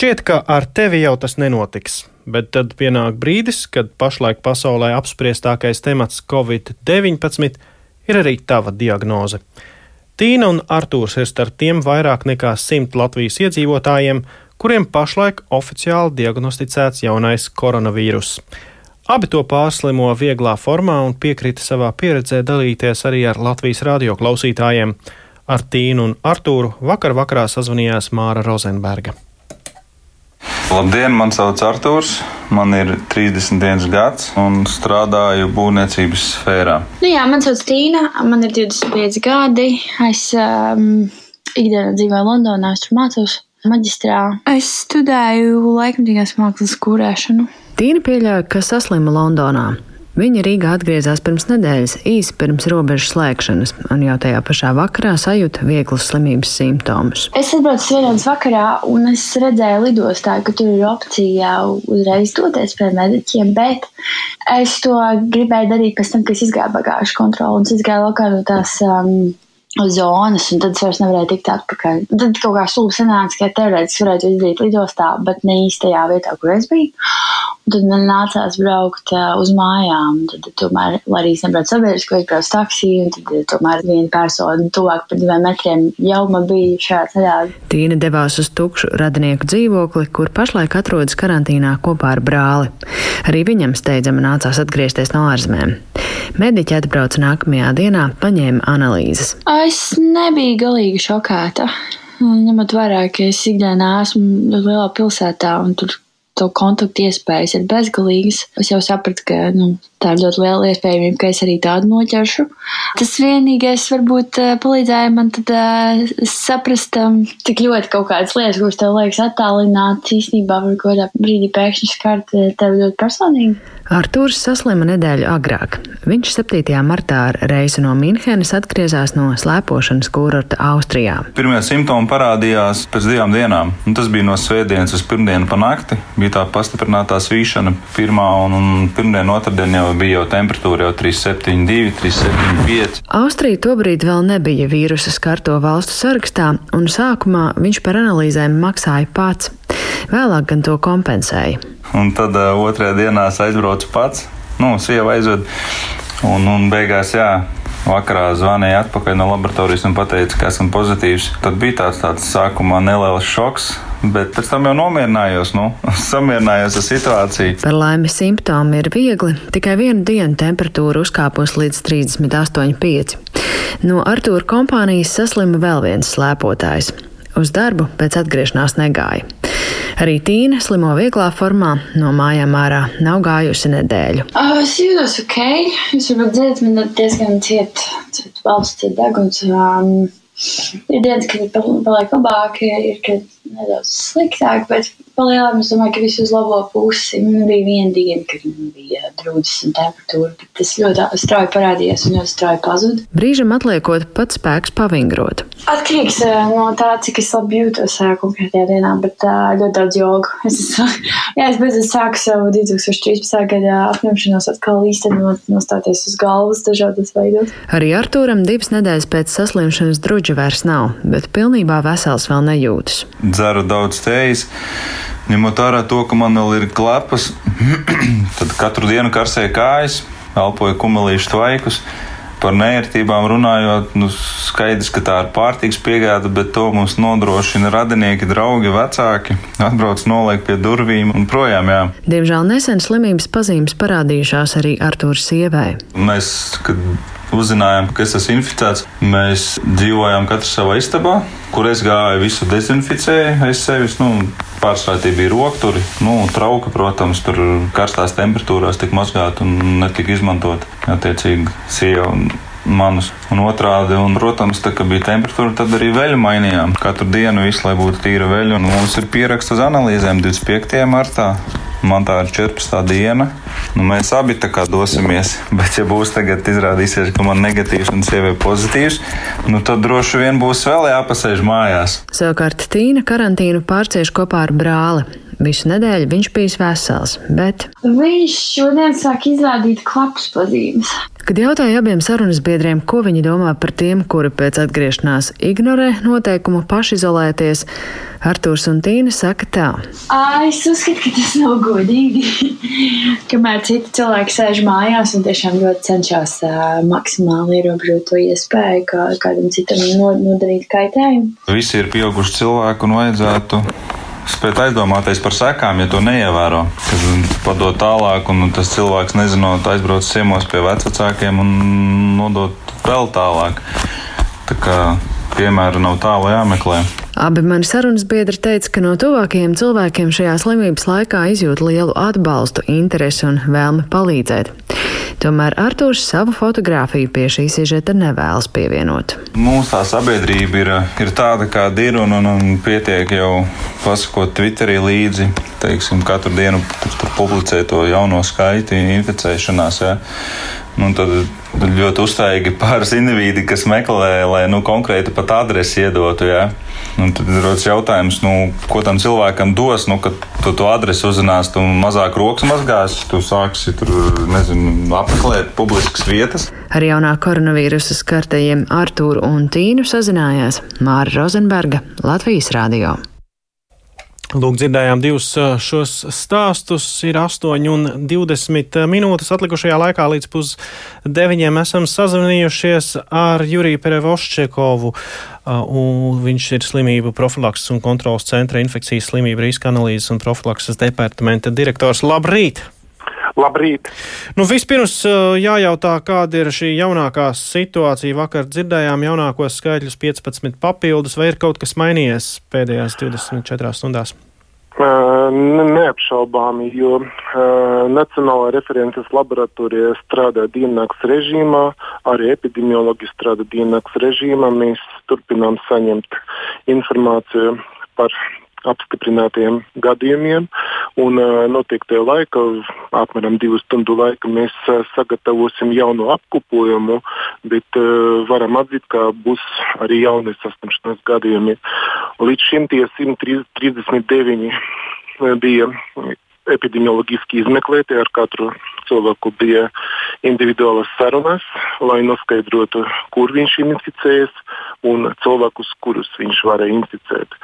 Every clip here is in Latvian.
Šķiet, ka ar tevi jau tas nenotiks, bet tad pienāk brīdis, kad pašlaik pasaulē apspriestākais temats Covid-19 ir arī tava diagnoze. Tīna un Artūrs ir starp tiem vairāk nekā simt Latvijas iedzīvotājiem, kuriem pašlaik oficiāli diagnosticēts jaunais koronavīruss. Abi to pārslimo vieglā formā un piekrita savā pieredzē dalīties arī ar Latvijas radio klausītājiem. Ar Tīnu un Artūru vakar vakarā sazvanījās Māra Rozenberga. Labdien, man sauc Artūrs, man ir 31 gads un strādāju būvniecības sfērā. Nu jā, man sauc Tīna, man ir 25 gadi. Es um, ikdienā dzīvoju Londonā, es tur mācos maģistrā. Es studēju laikmatīgās mākslas kūrēšanu. Tīna pieļauj, ka saslima Londonā. Viņa Rīgā atgriezās pirms nedēļas, īsi pirms robežu slēgšanas, un jau tajā pašā vakarā sajūta vieglus slimības simptomus. Es atbraucu svētdienas vakarā, un es redzēju lidostā, ka tur ir opcija uzreiz doties pie mediķiem, bet es to gribēju darīt pēc tam, kad es izgāju bagāžu kontroli, un es izgāju laukā no tās. Um, zonas, un tad es vairs nevarēju tikt atpakaļ. Tad kaut kā stulbi sanāca, ka teorētiski varētu izdarīt lidostā, bet ne īstajā vietā, kur es biju. Un tad man nācās braukt uh, uz mājām. Tad, tomēr, lai arī es nebraucu sabiedriski, es braucu taksiju, un tad tomēr viena persona tuvāk par diviem metriem jau man bija šajā ceļā. Tīna devās uz tukšu radinieku dzīvokli, kur pašlaik atrodas karantīnā kopā ar brāli. Arī viņam steidzami nācās atgriezties no ārzemēm. Mediķi atbrauca nākamajā dienā, paņēma analīzes. Es nebiju galīgi šokēta. Ņemot vērā, ka es ikdienā esmu lielā pilsētā un tur to kontaktu iespējas ir bezgalīgas. Es jau sapratu, ka nu, tā ir ļoti liela iespējamība, ka es arī tādu noķeršu. Tas vienīgais varbūt eh, palīdzēja man tad, uh, saprast, um, cik ļoti kaut kādas lietas, kuras tev liekas attālināts, īstenībā var kaut kādā brīdī pēkšņi skart eh, tevi ļoti personīgi. Artūrs saslima nedēļu agrāk. Viņš 7. martā ar reisu no Minhenes atgriezās no slēpošanas kurorta Austrijā. Pirmie simptomi parādījās pēc divām dienām. Un tas bija no svētdienas uz pirmdienu pa nakti. Bija tā pastiprinātā svīšana pirmā un, un pirmdien, otrdien jau bija jau temperatūra jau 372, 375. Austrija tobrīd vēl nebija vīrusa skarto valstu sarakstā, un sākumā viņš par analīzēm maksāja pats. Vēlāk gan to kompensēja. Un tad uh, otrajā dienā aizbraucu pats, nu, sieva aizved. Un, un beigās, jā, vakarā zvanīja atpakaļ no laboratorijas un teica, ka esmu pozitīvs. Tad bija tāds, tāds sākumā neliels šoks. Bet pēc tam jau nomierinājos, nu, samierinājos ar situāciju. Par laimi simptomi ir viegli. Tikai vienu dienu temperatūra uzkāpus līdz 38,5. No Artūra kompānijas saslima vēl viens slēpotājs. Uz darbu pēc atgriešanās negāja. Arī Tīna slimo vieglā formā, no mājām ārā nav gājusi nedēļu. Uh, es jūtos ok, es varu dzirdat, man diezgan ciet, ciet valsts, ciet deguns. Um, ir dienas, kad ir paliek labāk, ir, kad nedaudz sliktāk, bet palielinām, es domāju, ka viss uz labo pusi. Man bija viena diena, kad man bija drūdzes un temperatūra, bet tas ļoti strauji parādījās un ļoti strauji pazuda. Brīžam atliekot pat spēks pavingrot. Atkarīgs no tā, cik es labi jūtos konkrētajā dienā, bet ļoti daudz jogu. Es, jā, es beidzot sāku savu 2013. gada apņemšanos atkal īstenot, nostāties uz galvas dažādos veidos. Arī Artūram divas nedēļas pēc saslimšanas druģa vairs nav, bet pilnībā vesels vēl nejūtas. Dzeru daudz tējas. Ņemot vērā to, ka man vēl ir klapas, tad katru dienu karsēju kājas, elpoju kumelīšu tvaikus. Par nērtībām runājot, nu, skaidrs, ka tā ir pārtiks piegāde, bet to mums nodrošina radinieki, draugi, vecāki. Atbrauc, noliek pie durvīm un projām. Jā. Diemžēl nesen slimības pazīmes parādījušās arī Artūra sievai. Mēs, kad uzzinājām, ka es esmu inficēts, mēs dzīvojām katrs savā istabā, kur es gāju, visu dezinficēju aiz sevis. Nu, Pārsvarā tie bija rokturi, nu, trauka, protams, tur karstās temperatūrās tika mazgāta un netika izmantot attiecīgi sieva manus. Un otrādi, un, protams, tā, kad bija temperatūra, tad arī veļu mainījām. Katru dienu visu, lai būtu tīra veļa. Un mums ir pieraksts uz analīzēm 25. martā. Man tā ir 14. diena. Nu, mēs abi tā kā dosimies. Bet, ja būs tagad izrādīsies, ka man negatīvs un sievai pozitīvs, nu, tad droši vien būs vēl jāpasēž mājās. Savukārt Tīna karantīnu pārcieš kopā ar brāli. Visu nedēļu viņš bijis vesels, bet viņš šodien sāk izrādīt klapus pazīmes. Kad jautāja abiem sarunas biedriem, ko viņi domā par tiem, kuri pēc atgriešanās ignorē noteikumu pašizolēties, Artūrs un Tīna saka tā. Es uzskatu, ka tas nav godīgi. Kamēr citi cilvēki sēž mājās un tiešām ļoti cenšas uh, maksimāli ierobežot to iespēju, kā kādam citam nodarīt kaitējumu. Visi ir pieauguši cilvēki un vajadzētu spēt aizdomāties par sekām, ja to neievēro. Kad padod tālāk, un tas cilvēks nezinot, aizbrauc ciemos pie vecākiem un nodot vēl tālāk. Tā kā piemēra nav tālu jāmeklē. Abi mani sarunas biedri teica, ka no tuvākajiem cilvēkiem šajā slimības laikā izjūt lielu atbalstu, interesi un vēlmi palīdzēt. Tomēr Artūrs savu fotografiju pie šī sižeta nevēlas pievienot. Mūsu tā sabiedrība ir, ir tāda, kāda ir, un, un, un pietiek jau pasakot Twitterī līdzi, teiksim, katru dienu publicēt to jauno skaitu inficēšanās. Ja. Nu, tad ļoti uztaigi pāris indivīdi, kas meklē, lai nu, konkrēti pat adresi iedotu. Ja? Un tad rodas jautājums, nu, ko tam cilvēkam dos, nu, kad tu to adresi uzzinās, tu mazāk rokas mazgās, tu sāksi tur, nezinu, apmeklēt publiskas vietas. Ar jaunā koronavīrusa skartajiem Artūru un Tīnu sazinājās Māra Rozenberga Latvijas radio. Lūk, dzirdējām divus šos stāstus. Ir 8,20 minūtes atlikušajā laikā līdz pusdeviņiem. Esam sazvanījušies ar Juriju Perevoščekovu. Viņš ir slimību profilakses un kontrolas centra infekcijas slimību riska analīzes un profilakses departamenta direktors. Labrīt! Labrīt! Nu, vispirms jājautā, kāda ir šī jaunākā situācija. Vakar dzirdējām jaunākos skaitļus 15 papildus, vai ir kaut kas mainījies pēdējās 24 stundās? Neapšaubāmi, jo uh, Nacionālā references laboratorija strādā diennakts režīmā, arī epidemiologi strādā diennakts režīmā. Mēs turpinām saņemt informāciju par apstiprinātiem gadījumiem. Un uh, noteiktajā laikā, apmēram divu stundu laika, mēs uh, sagatavosim jaunu apkopojumu, bet uh, varam atzīt, ka būs arī jauni saslimšanas gadījumi. Līdz šim tie 139 bija epidemioloģiski izmeklēti. Ar katru cilvēku bija individuālas sarunas, lai noskaidrotu, kur viņš ir inficējies un cilvēkus, kurus viņš varēja inficēt.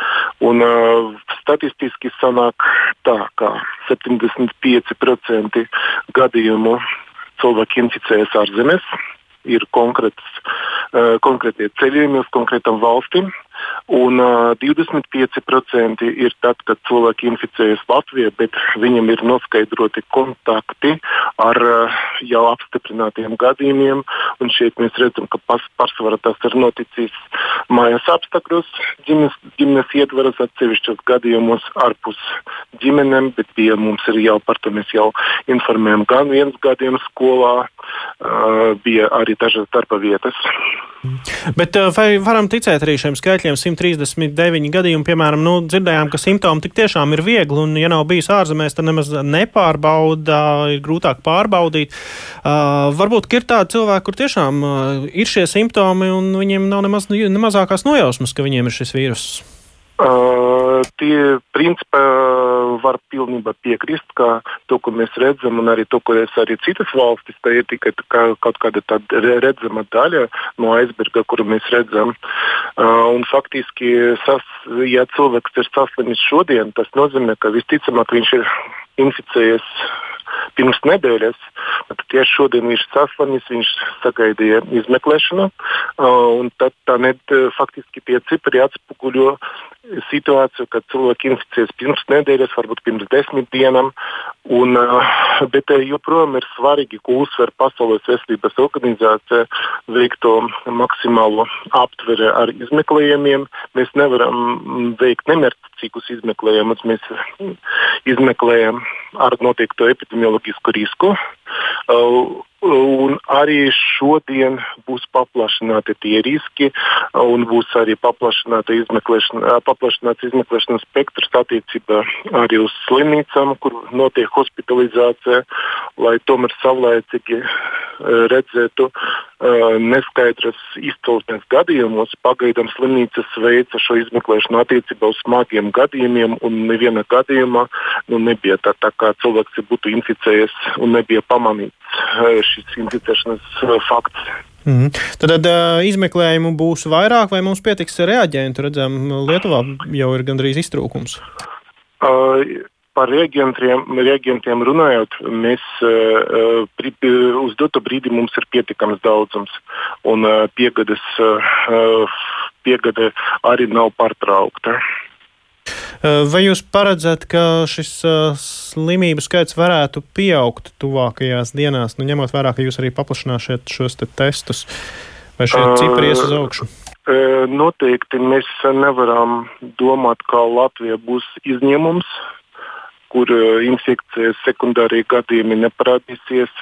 Un, uh, statistiski sanāk tā, ka 75% gadījumu cilvēki inficējas ārzemēs. Ir konkrēts, uh, konkrētie ceļojumi uz konkrētām valstīm, Un uh, 25% ir tad, kad cilvēki inficējas Latvijā, bet viņam ir noskaidroti kontakti ar uh, jau apstiprinātiem gadījumiem. Un šeit mēs redzam, ka pārsvarā tas ir noticis mājas apstākļos, ģimenes, ģimenes ietvaros, atsevišķos gadījumos ārpus ģimenēm, bet bija, mums ir jau par to mēs jau informējam gan viens gadījums skolā, uh, bija arī dažas darba vietas. Bet vai varam ticēt arī šiem skaitļiem? 139 gadījumi, piemēram, nu, dzirdējām, ka simptomi tik tiešām ir viegli, un, ja nav bijis ārzemēs, tad nemaz nepārbauda, ir grūtāk pārbaudīt. Uh, varbūt ir tādi cilvēki, kur tiešām uh, ir šie simptomi, un viņiem nav nemaz ne mazākās nojausmas, ka viņiem ir šis vīruss. Uh, tie principā var pilnībā piekrist, ka to, ko mēs redzam, un arī to, ko es arī citas valstis, tā ir tikai kā, kaut kāda redzama daļa no aizberga, kuru mēs redzam. Uh, un faktiski, sas, ja cilvēks ir saslimis šodien, tas nozīmē, ka visticamāk viņš ir inficējies pirms nedēļas. Tieši šodien viņš saslimis, viņš sagaidīja izmeklēšanu. Uh, tad tā ne, faktiski tie cipari atspoguļo situāciju, kad cilvēki inficējas pirms nedēļas, varbūt pirms desmit dienām. Un, bet joprojām ir svarīgi, ko uzsver Pasaules veselības organizācija, veikto maksimālo aptveri ar izmeklējumiem. Mēs nevaram veikt nemērķīgus izmeklējumus. Mēs izmeklējam ar noteikto epidemioloģisku risku. Uh, Un arī šodien būs paplašināti tie riski, un būs arī izmeklēšana, paplašināts izmeklēšanas spektrs attiecībā arī uz slimnīcām, kur notiek hospitalizācija, lai tomēr savlaicīgi redzētu neskaidras izcelsmes gadījumos. Pagaidām slimnīcas veica šo izmeklēšanu attiecībā uz smagiem gadījumiem, un neviena gadījumā nu, nebija tā, tā kā cilvēks būtu inficējies un nebija pamanīts šis inficēšanas fakts. Mm. Tad, tad izmeklējumu būs vairāk, vai mums pietiks reaģentu? Redzam, Lietuvā jau ir gandrīz iztrūkums. Uh, par reaģentiem, reaģentiem runājot, mēs uh, pri, uz doto brīdi mums ir pietiekams daudzums, un uh, piegades, uh, piegade arī nav pārtraukta. Vai jūs paredzat, ka šis slimību skaits varētu pieaugt tuvākajās dienās, nu, ņemot vērā, ka jūs arī paplašināsiet šos te testus, vai šie cipari ies uz augšu? Noteikti mēs nevaram domāt, ka Latvija būs izņēmums, kur infekcijas sekundārie gadījumi neparādīsies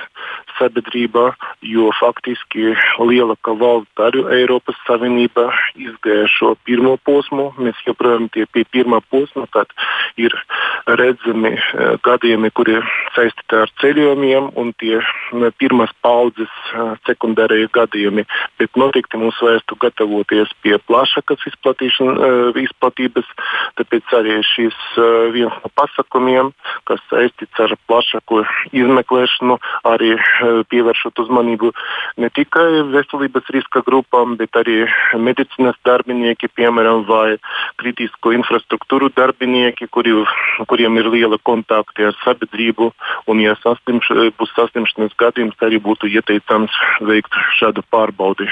sabiedrībā, jo faktiski lielākā valsts arī Eiropas Savienība izgāja šo pirmo posmu. Mēs joprojām tie pie pirmā posma, tad ir redzami uh, gadījumi, kuri saistīti ar ceļojumiem un tie uh, pirmās paudzes uh, sekundārie gadījumi. Bet noteikti mums vajadzētu gatavoties pie plašākas izplatības, tāpēc arī šis viens no pasākumiem, kas saistīts ar plašāku izmeklēšanu, arī pievēršot uzmanību ne tikai veselības riska grupām, bet arī medicīnas darbinieki, piemēram, vai kritisko infrastruktūru darbinieki, kuri, kuriem ir liela kontakti ar sabiedrību. Un, ja saslimš, būs saslimšanas gadījums, arī būtu ieteicams veikt šādu pārbaudi.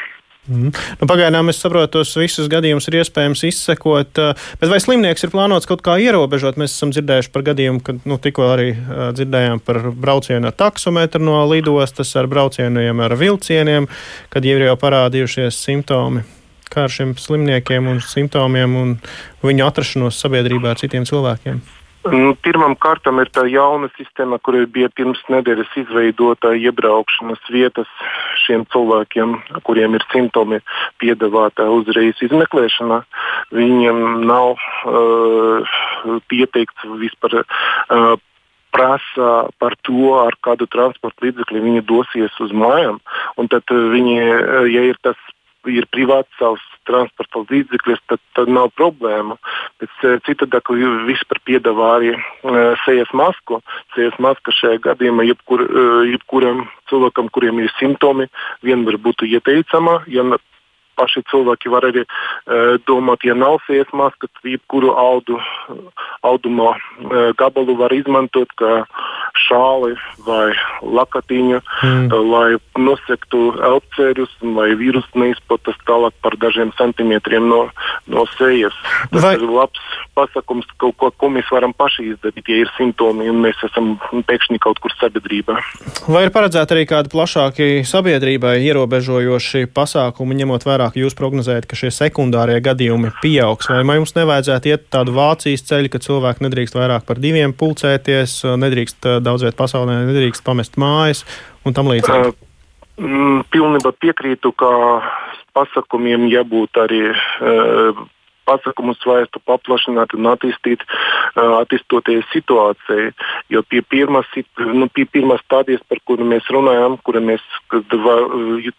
Mm. Nu, pagaidām es saprotu, tos visus gadījumus ir iespējams izsekot, eh, bet vai slimnieks ir plānots kaut kā ierobežot? Mēs esam dzirdējuši par gadījumu, kad nu, tikko arī uh, dzirdējām par braucienu ar taksometru no lidostas, ar braucieniem ar vilcieniem, kad jau ir jau parādījušies simptomi. Kā ar šiem slimniekiem un simptomiem un viņu atrašanos sabiedrībā ar citiem cilvēkiem? Nu, pirmam kārtam ir tā jauna sistēma, kur bija pirms nedēļas izveidota iebraukšanas vietas šiem cilvēkiem, kuriem ir simptomi, piedāvāta uzreiz izmeklēšana. Viņiem nav uh, pieteikts vispār. Uh, prasa par to, ar kādu transporta līdzekli viņi dosies uz mājām. Tad viņi, ja ir tas ir privāts savs transporta līdzeklis, tad, tad nav problēma. Bet eh, citādi vispār piedāvā arī uh, sejas masku. Sejas maska šajā gadījumā jebkur, uh, jebkuram cilvēkam, kuriem ir simptomi, vienmēr būtu ieteicama. Ja paši cilvēki var arī uh, domāt, ja nav sejas maska, tad jebkuru audu, auduma uh, gabalu var izmantot kā šāli vai lakatiņu, mm. uh, lai nosektu elpceļus un lai vīrus neizplatas tālāk par dažiem centimetriem no, no sejas. Tas vai... ir labs pasakums, kaut ko, ko mēs varam paši izdarīt, ja ir simptomi un mēs esam pēkšņi kaut kur sabiedrībā. Vai ir paredzēti arī kādi plašāki sabiedrībai ierobežojoši pasākumi, ņemot vērā, ka jūs prognozējat, ka šie sekundārie gadījumi pieaugs? Vai mums nevajadzētu iet tādu Vācijas ceļu, ka cilvēki nedrīkst vairāk par diviem pulcēties, nedrīkst daudz viet pasaulē, nedrīkst pamest mājas un tam līdzīgi? Pilnībā piekrītu, ka pasākumiem jābūt arī. Uh, pasākumus vajadzētu paplašināt un attīstīt, attīstoties situācijai. Jo pie pirmās, nu, pie pirmās stadijas, par kuru mēs runājam, kura mēs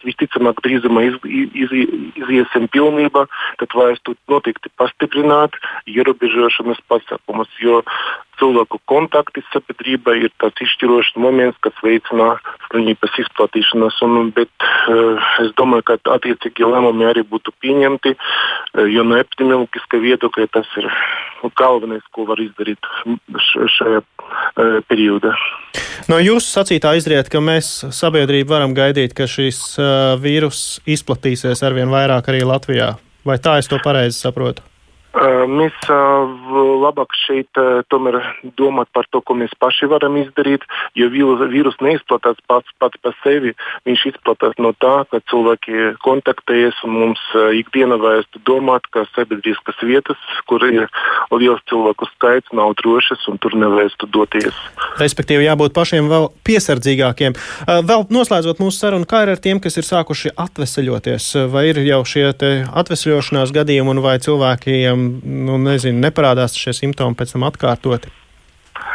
visticamāk drīzumā iz, iz, iziesim pilnībā, tad vajadzētu noteikti pastiprināt ierobežošanas pasākumus. Jo cilvēku kontakti sabiedrībā ir tāds izšķirošs moments, kas veicina slimības izplatīšanos. Un, bet, uh, es domāju, ka attiecīgi lēmumi arī būtu pieņemti, uh, jo no epidemioloģiska viedokļa tas ir galvenais, ko var izdarīt šajā uh, periodā. No jūsu sacītā izriet, ka mēs sabiedrība varam gaidīt, ka šis vīrus izplatīsies arvien vairāk arī Latvijā. Vai tā es to pareizi saprotu? Mēs labāk šeit tomēr domāt par to, ko mēs paši varam izdarīt, jo vīrus neizplatās pats, pats par sevi. Viņš izplatās no tā, ka cilvēki kontaktējas un mums ikdienā vajadzētu domāt, ka sabiedriskas vietas, kur ir liels cilvēku skaits, nav drošas un tur nevajadzētu doties. Respektīvi, jābūt pašiem vēl piesardzīgākiem. Vēl noslēdzot mūsu sarunu, kā ir ar tiem, kas ir sākuši atveseļoties? Vai ir jau šie atvesļošanās gadījumi un vai cilvēkiem nu, nezinu, neparādās šie simptomi pēc tam atkārtoti?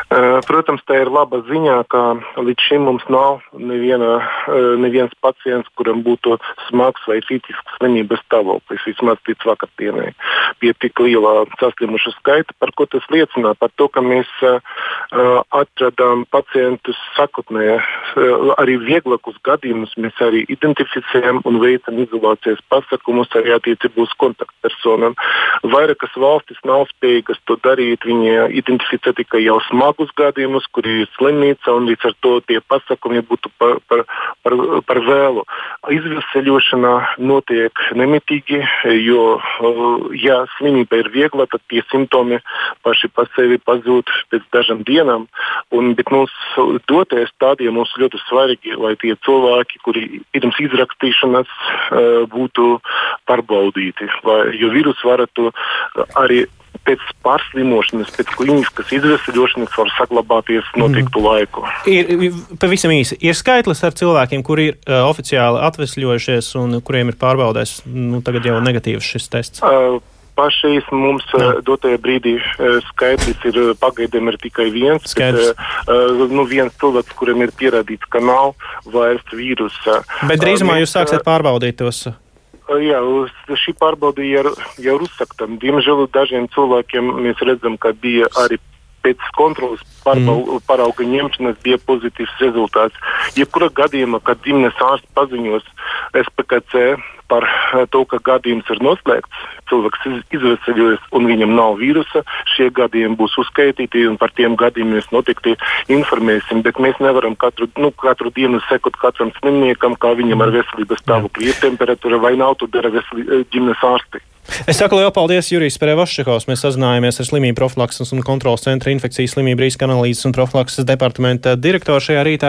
Protams, tā ir laba ziņā, ka līdz šim mums nav neviena, neviens pacients, kuram būtu smags vai kritisks slimības stāvoklis, vismaz līdz vakardienai, pie tik liela saslimušu skaita, par ko tas liecina, par to, ka mēs atradām pacientus sakotnē, arī vieglākus gadījumus mēs arī identificējam un veicam izolācijas pasākumus arī attiecībā uz kontaktpersonām. Vairākas valstis nav spējīgas to darīt, viņi identificē tikai jau smagu smagus gadījumus, kur ir slimnīca, un līdz ar to tie pasakumi būtu par, par, par, par vēlu. Izveseļošana notiek nemitīgi, jo, ja slimība ir viegla, tad tie simptomi paši par sevi pazūd pēc dažām dienām. Un, bet mums dotie stādījumi mums ļoti svarīgi, lai tie cilvēki, kuri pirms izrakstīšanas būtu pārbaudīti, lai, jo vīrus varētu arī pēc pārslimošanas, pēc klīniskas izvesaļošanas var saglabāties mhm. noteiktu mm. laiku. Ir pavisam īsi. Ir skaitlis ar cilvēkiem, kuri ir uh, oficiāli atvesļojušies un kuriem ir pārbaudēs nu, tagad jau negatīvs šis tests. Uh, pašais mums Jā. dotajā brīdī skaidrs ir pagaidām ir tikai viens. Skaidrs. Bet, nu, viens cilvēks, kuram ir pierādīts, ka nav vairs vīrusa. Bet drīzumā jūs sāksiet pārbaudīt tos Jā, šī pārbaude jau ir uzsakta. Diemžēl dažiem cilvēkiem mēs redzam, ka bija arī pēc kontrolas mm. parauga ņemšanas bija pozitīvs rezultāts. Jebkurā gadījumā, kad ģimenes ārsts paziņos SPKC par eh, to, ka gadījums ir noslēgts, cilvēks izvesaļojas un viņam nav vīrusa, šie gadījumi būs uzskaitīti un par tiem gadījumiem mēs noteikti informēsim. Bet mēs nevaram katru, nu, katru dienu sekot katram slimniekam, kā viņam ar veselības stāvokli ir temperatūra vai nav, to dara ģimenes ārsti. Es saku lielu paldies Jurijs Perevaščekovs. Mēs sazinājāmies ar slimību profilakses un kontrolas centra infekcijas slimību riska analīzes un profilakses departamenta direktoru šajā rītā.